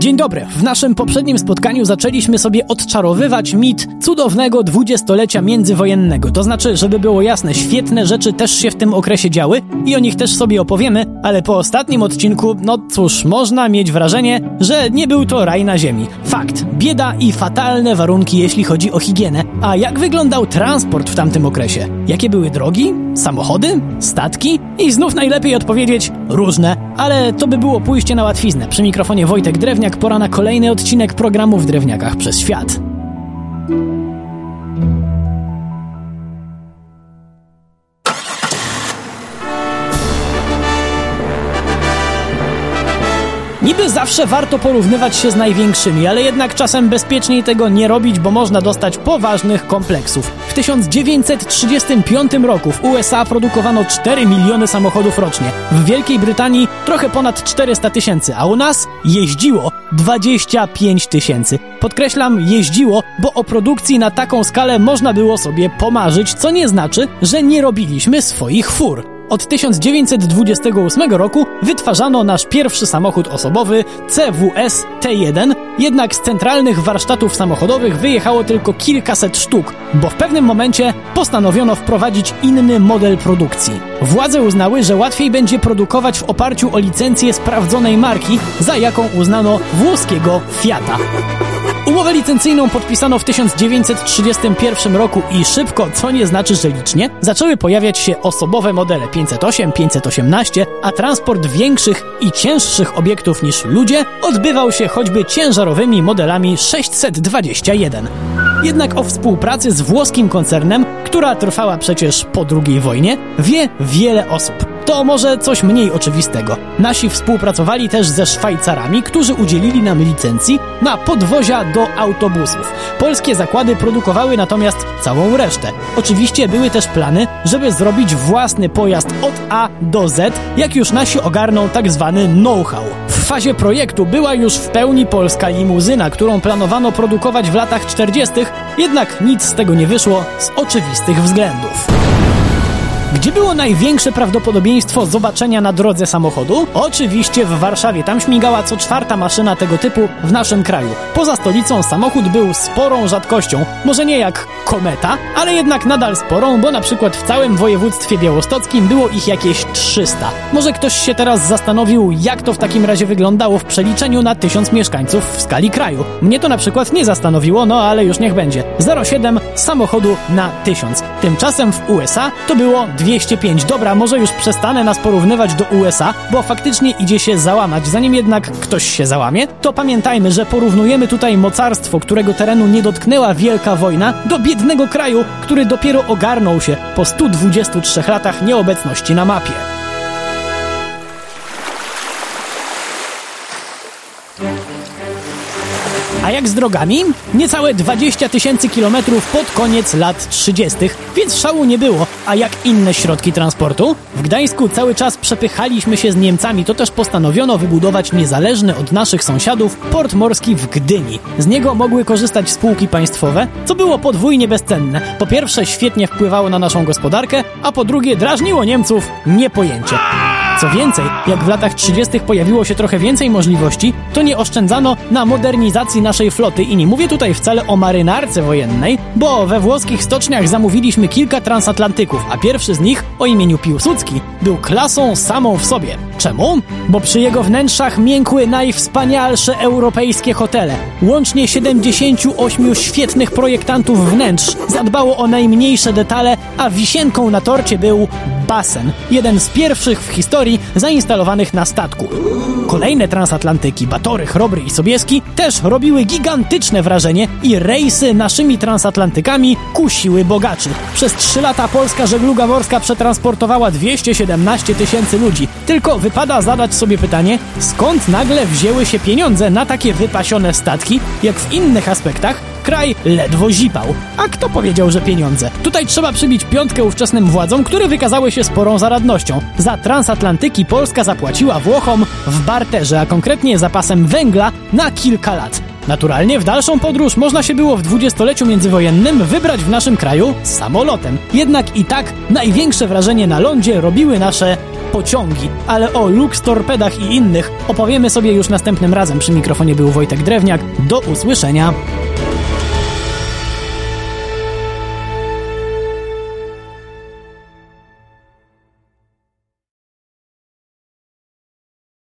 Dzień dobry. W naszym poprzednim spotkaniu zaczęliśmy sobie odczarowywać mit cudownego dwudziestolecia międzywojennego. To znaczy, żeby było jasne, świetne rzeczy też się w tym okresie działy i o nich też sobie opowiemy, ale po ostatnim odcinku, no cóż, można mieć wrażenie, że nie był to raj na ziemi. Fakt. Bieda i fatalne warunki, jeśli chodzi o higienę. A jak wyglądał transport w tamtym okresie? Jakie były drogi? Samochody? Statki? I znów najlepiej odpowiedzieć różne, ale to by było pójście na łatwiznę. Przy mikrofonie Wojtek Drewniak, pora na kolejny odcinek programu w Drewniakach przez świat. Niby zawsze warto porównywać się z największymi, ale jednak czasem bezpieczniej tego nie robić, bo można dostać poważnych kompleksów. W 1935 roku w USA produkowano 4 miliony samochodów rocznie. W Wielkiej Brytanii trochę ponad 400 tysięcy, a u nas jeździło 25 tysięcy. Podkreślam, jeździło, bo o produkcji na taką skalę można było sobie pomarzyć, co nie znaczy, że nie robiliśmy swoich fur. Od 1928 roku wytwarzano nasz pierwszy samochód osobowy CWS T1, jednak z centralnych warsztatów samochodowych wyjechało tylko kilkaset sztuk, bo w pewnym momencie postanowiono wprowadzić inny model produkcji. Władze uznały, że łatwiej będzie produkować w oparciu o licencję sprawdzonej marki, za jaką uznano włoskiego Fiata. Umowę licencyjną podpisano w 1931 roku i szybko, co nie znaczy, że licznie, zaczęły pojawiać się osobowe modele 508, 518, a transport większych i cięższych obiektów niż ludzie odbywał się choćby ciężarowymi modelami 621. Jednak o współpracy z włoskim koncernem, która trwała przecież po II wojnie, wie wiele osób. To może coś mniej oczywistego. Nasi współpracowali też ze Szwajcarami, którzy udzielili nam licencji na podwozia do autobusów. Polskie zakłady produkowały natomiast całą resztę. Oczywiście były też plany, żeby zrobić własny pojazd od A do Z, jak już nasi ogarną tak zwany know-how. W fazie projektu była już w pełni polska limuzyna, którą planowano produkować w latach 40., jednak nic z tego nie wyszło z oczywistych względów. Gdzie było największe prawdopodobieństwo zobaczenia na drodze samochodu? Oczywiście w Warszawie. Tam śmigała co czwarta maszyna tego typu w naszym kraju. Poza stolicą samochód był sporą rzadkością. Może nie jak kometa, ale jednak nadal sporą, bo na przykład w całym województwie białostockim było ich jakieś 300. Może ktoś się teraz zastanowił, jak to w takim razie wyglądało w przeliczeniu na tysiąc mieszkańców w skali kraju. Mnie to na przykład nie zastanowiło, no ale już niech będzie. 0,7 samochodu na tysiąc. Tymczasem w USA to było 205. Dobra, może już przestanę nas porównywać do USA, bo faktycznie idzie się załamać. Zanim jednak ktoś się załamie, to pamiętajmy, że porównujemy tutaj mocarstwo, którego terenu nie dotknęła wielka wojna, do biednego kraju, który dopiero ogarnął się po 123 latach nieobecności na mapie. A jak z drogami? Niecałe 20 tysięcy kilometrów pod koniec lat 30., więc szału nie było. A jak inne środki transportu? W Gdańsku cały czas przepychaliśmy się z Niemcami, to też postanowiono wybudować niezależny od naszych sąsiadów port morski w Gdyni. Z niego mogły korzystać spółki państwowe, co było podwójnie bezcenne. Po pierwsze świetnie wpływało na naszą gospodarkę, a po drugie drażniło Niemców niepojęcie. Co więcej, jak w latach 30. pojawiło się trochę więcej możliwości, to nie oszczędzano na modernizacji naszej floty i nie mówię tutaj wcale o marynarce wojennej, bo we włoskich stoczniach zamówiliśmy kilka transatlantyków, a pierwszy z nich o imieniu Piłsudski był klasą samą w sobie. Czemu? Bo przy jego wnętrzach miękły najwspanialsze europejskie hotele. Łącznie 78 świetnych projektantów wnętrz zadbało o najmniejsze detale, a wisienką na torcie był basen. Jeden z pierwszych w historii zainstalowanych na statku. Kolejne transatlantyki, Batory, Chrobry i Sobieski też robiły gigantyczne wrażenie i rejsy naszymi transatlantykami kusiły bogaczy. Przez trzy lata polska żegluga morska przetransportowała 217 tysięcy ludzi. Tylko wypada zadać sobie pytanie, skąd nagle wzięły się pieniądze na takie wypasione statki, jak w innych aspektach kraj ledwo zipał. A kto powiedział, że pieniądze? Tutaj trzeba przybić piątkę ówczesnym władzom, które wykazały się sporą zaradnością. Za transatlantyki Polska zapłaciła Włochom w barterze, a konkretnie zapasem węgla na kilka lat. Naturalnie w dalszą podróż można się było w dwudziestoleciu międzywojennym wybrać w naszym kraju samolotem. Jednak i tak największe wrażenie na lądzie robiły nasze pociągi. Ale o Lux Torpedach i innych opowiemy sobie już następnym razem. Przy mikrofonie był Wojtek Drewniak. Do usłyszenia.